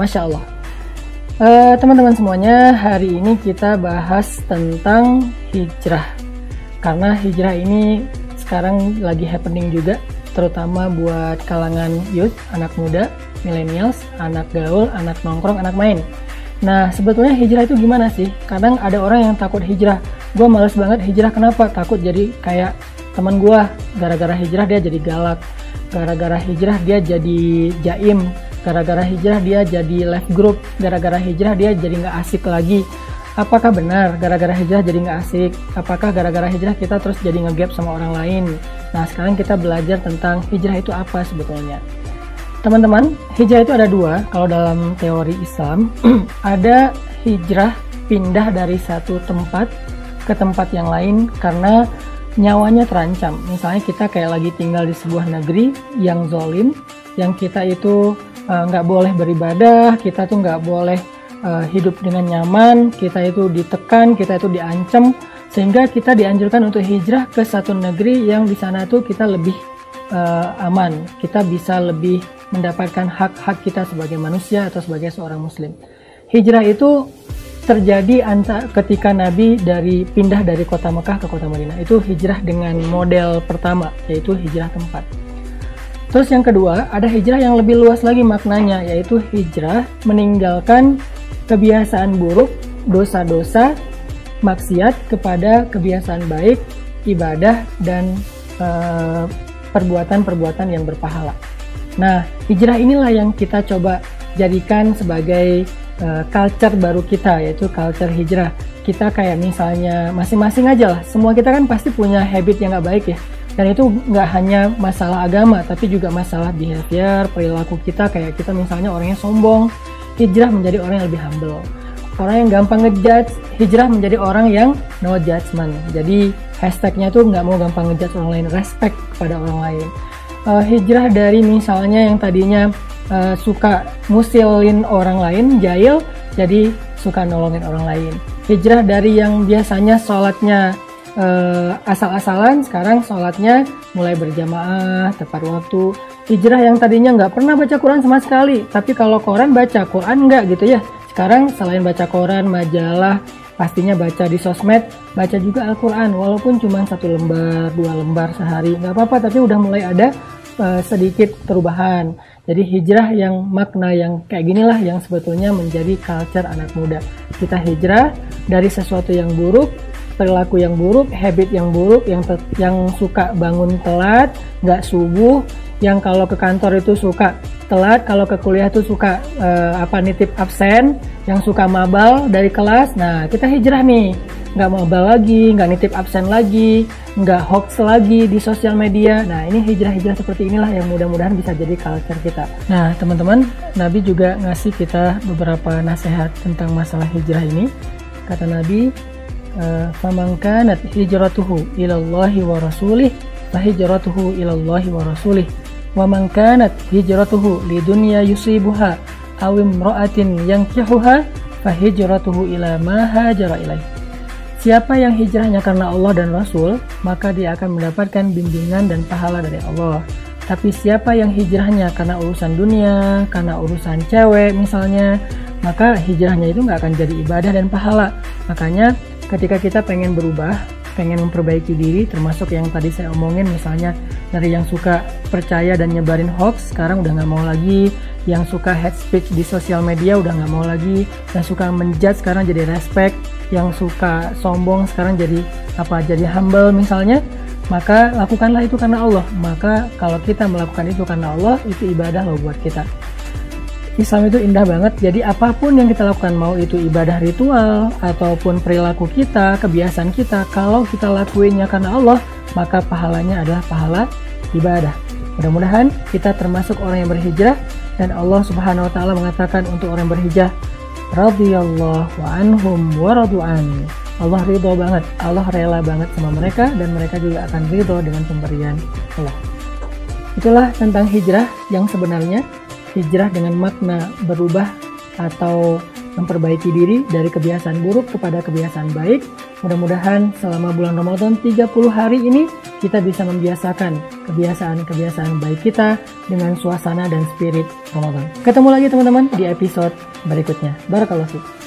Masya Allah. Uh, teman-teman semuanya, hari ini kita bahas tentang hijrah. Karena hijrah ini sekarang lagi happening juga, terutama buat kalangan youth, anak muda, millennials, anak gaul, anak nongkrong, anak main. Nah, sebetulnya hijrah itu gimana sih? Kadang ada orang yang takut hijrah. Gue males banget hijrah, kenapa? Takut jadi kayak teman gue, gara-gara hijrah dia jadi galak. Gara-gara hijrah dia jadi jaim. Gara-gara hijrah dia jadi left group. Gara-gara hijrah dia jadi nggak asik lagi apakah benar gara-gara hijrah jadi nggak asik? Apakah gara-gara hijrah kita terus jadi ngegap sama orang lain? Nah, sekarang kita belajar tentang hijrah itu apa sebetulnya. Teman-teman, hijrah itu ada dua. Kalau dalam teori Islam, ada hijrah pindah dari satu tempat ke tempat yang lain karena nyawanya terancam. Misalnya kita kayak lagi tinggal di sebuah negeri yang zolim, yang kita itu nggak uh, boleh beribadah, kita tuh nggak boleh uh, hidup dengan nyaman, kita itu ditekan, kita itu diancam, sehingga kita dianjurkan untuk hijrah ke satu negeri yang di sana tuh kita lebih uh, aman, kita bisa lebih mendapatkan hak-hak kita sebagai manusia atau sebagai seorang muslim. Hijrah itu terjadi antara ketika Nabi dari pindah dari kota Mekah ke kota Madinah. Itu hijrah dengan model pertama, yaitu hijrah tempat. Terus yang kedua, ada hijrah yang lebih luas lagi maknanya, yaitu hijrah meninggalkan kebiasaan buruk, dosa-dosa, maksiat kepada kebiasaan baik, ibadah, dan eh, perbuatan-perbuatan yang berpahala. Nah, hijrah inilah yang kita coba jadikan sebagai uh, culture baru kita, yaitu culture hijrah. Kita kayak misalnya masing-masing aja lah, semua kita kan pasti punya habit yang nggak baik ya. Dan itu nggak hanya masalah agama, tapi juga masalah behavior, perilaku kita. Kayak kita misalnya orangnya sombong, hijrah menjadi orang yang lebih humble. Orang yang gampang ngejudge, hijrah menjadi orang yang no judgment. Jadi hashtagnya tuh nggak mau gampang ngejudge orang lain, respect kepada orang lain. Uh, hijrah dari misalnya yang tadinya uh, suka musilin orang lain, jahil, jadi suka nolongin orang lain. Hijrah dari yang biasanya sholatnya uh, asal-asalan, sekarang sholatnya mulai berjamaah, tepat waktu, hijrah yang tadinya nggak pernah baca Quran sama sekali, tapi kalau koran baca, Quran nggak gitu ya. Sekarang selain baca koran, majalah, pastinya baca di sosmed, baca juga Al-Quran, walaupun cuma satu lembar, dua lembar sehari, nggak apa-apa, tapi udah mulai ada uh, sedikit perubahan. Jadi hijrah yang makna yang kayak ginilah yang sebetulnya menjadi culture anak muda. Kita hijrah dari sesuatu yang buruk, perilaku yang buruk, habit yang buruk, yang yang suka bangun telat, nggak subuh, yang kalau ke kantor itu suka telat, kalau ke kuliah itu suka uh, apa nitip absen, yang suka mabal dari kelas. Nah, kita hijrah nih. Nggak mabal lagi, nggak nitip absen lagi, nggak hoax lagi di sosial media. Nah, ini hijrah-hijrah seperti inilah yang mudah-mudahan bisa jadi culture kita. Nah, teman-teman, Nabi juga ngasih kita beberapa nasihat tentang masalah hijrah ini. Kata Nabi, eh, "Famangkanat hijratuhu ilallahi wa rasulih, fa hijratuhu ilallahi wa rasulih." wa man kanat hijratuhu lidunya yusibuha aw imra'atin yankihuha fa hijratuhu ila ma hajara ilaih. Siapa yang hijrahnya karena Allah dan Rasul, maka dia akan mendapatkan bimbingan dan pahala dari Allah. Tapi siapa yang hijrahnya karena urusan dunia, karena urusan cewek misalnya, maka hijrahnya itu nggak akan jadi ibadah dan pahala. Makanya ketika kita pengen berubah, pengen memperbaiki diri termasuk yang tadi saya omongin misalnya dari yang suka percaya dan nyebarin hoax sekarang udah nggak mau lagi. Yang suka head speech di sosial media udah nggak mau lagi. Yang suka menjudge sekarang jadi respect. Yang suka sombong sekarang jadi apa jadi humble misalnya. Maka lakukanlah itu karena Allah. Maka kalau kita melakukan itu karena Allah itu ibadah loh buat kita Islam itu indah banget. Jadi apa pun yang kita lakukan, mau itu ibadah ritual ataupun perilaku kita, kebiasaan kita, kalau kita lakuinnya karena Allah, maka pahalanya adalah pahala ibadah. Mudah-mudahan kita termasuk orang yang berhijrah dan Allah Subhanahu wa taala mengatakan untuk orang yang berhijrah, radhiyallahu anhum wa radu'an. Allah ridho banget, Allah rela banget sama mereka dan mereka juga akan ridho dengan pemberian Allah. Itulah tentang hijrah yang sebenarnya hijrah dengan makna berubah atau memperbaiki diri dari kebiasaan buruk kepada kebiasaan baik Mudah-mudahan selama bulan Ramadan 30 hari ini kita bisa membiasakan kebiasaan-kebiasaan baik kita dengan suasana dan spirit Ramadan. Ketemu lagi teman-teman di episode berikutnya. Barakallahu fiik.